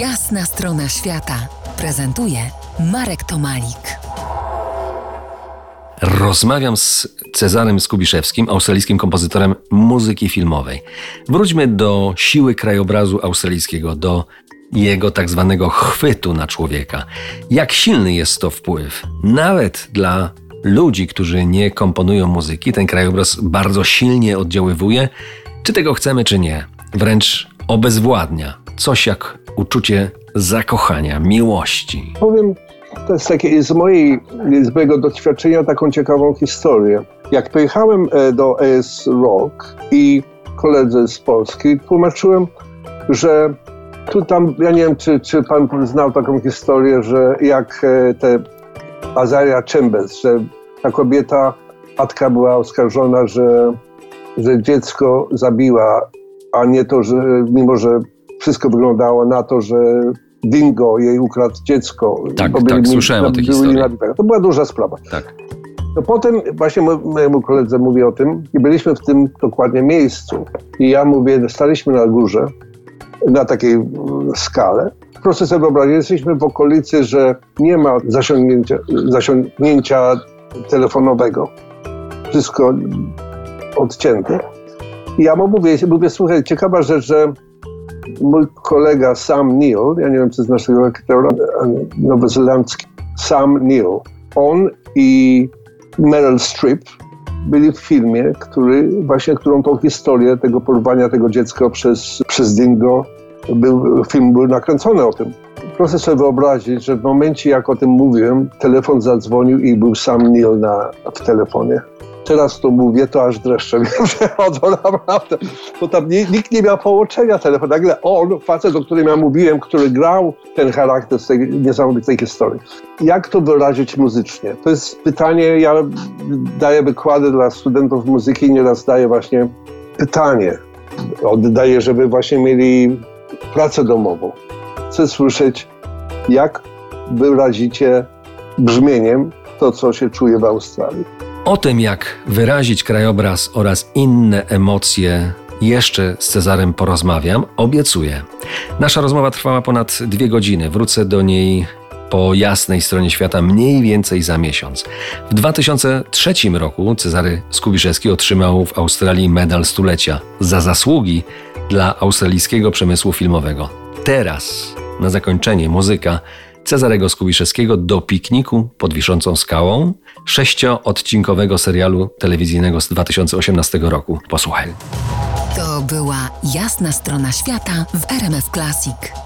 Jasna strona świata prezentuje Marek Tomalik. Rozmawiam z Cezarem Skubiszewskim, australijskim kompozytorem muzyki filmowej. Wróćmy do siły krajobrazu australijskiego, do jego tak zwanego chwytu na człowieka. Jak silny jest to wpływ? Nawet dla ludzi, którzy nie komponują muzyki, ten krajobraz bardzo silnie oddziaływuje, czy tego chcemy, czy nie. Wręcz obezwładnia. Coś jak uczucie zakochania, miłości. Powiem, to jest takie z, mojej, z mojego doświadczenia taką ciekawą historię. Jak pojechałem e, do AS Rock i koledzy z Polski tłumaczyłem, że tu tam, ja nie wiem, czy, czy pan znał taką historię, że jak e, te Azaria Chambers, że ta kobieta, matka była oskarżona, że, że dziecko zabiła, a nie to, że mimo, że wszystko wyglądało na to, że Dingo jej ukradł dziecko. Tak, tak, słyszałem o tej historii. To była duża sprawa. Tak. No potem właśnie mojemu koledze mówię o tym i byliśmy w tym dokładnie miejscu. I ja mówię, staliśmy na górze, na takiej mm, skale. Proszę sobie wyobrazić, jesteśmy w okolicy, że nie ma zasięgnięcia, zasięgnięcia telefonowego. Wszystko odcięte. I ja mu mówię, mówię, słuchaj, ciekawa rzecz, że mój kolega Sam Neill, ja nie wiem, czy znasz tego aktora nowozelandzki, Sam Neill, on i Meryl Streep byli w filmie, który właśnie, którą tą historię tego porwania tego dziecka przez, przez Dingo, był, film był nakręcony o tym. Proszę sobie wyobrazić, że w momencie, jak o tym mówiłem, telefon zadzwonił i był Sam Neill na, w telefonie teraz to mówię, to aż dreszcze mnie przechodzą naprawdę, bo tam nie, nikt nie miał połączenia telefonu. Nagle on, facet, o którym ja mówiłem, który grał ten charakter z tej niesamowitej historii. Jak to wyrazić muzycznie? To jest pytanie, ja daję wykłady dla studentów muzyki, nieraz daję właśnie pytanie. Oddaję, żeby właśnie mieli pracę domową. Chcę słyszeć, jak wyrazicie brzmieniem to, co się czuje w Australii. O tym, jak wyrazić krajobraz oraz inne emocje, jeszcze z Cezarem porozmawiam, obiecuję. Nasza rozmowa trwała ponad dwie godziny. Wrócę do niej po jasnej stronie świata mniej więcej za miesiąc. W 2003 roku Cezary Skubiszewski otrzymał w Australii medal stulecia za zasługi dla australijskiego przemysłu filmowego. Teraz, na zakończenie, muzyka Cezarego Skubiszewskiego do pikniku pod wiszącą skałą, sześcioodcinkowego serialu telewizyjnego z 2018 roku. Posłuchaj. To była jasna strona świata w RMF Classic.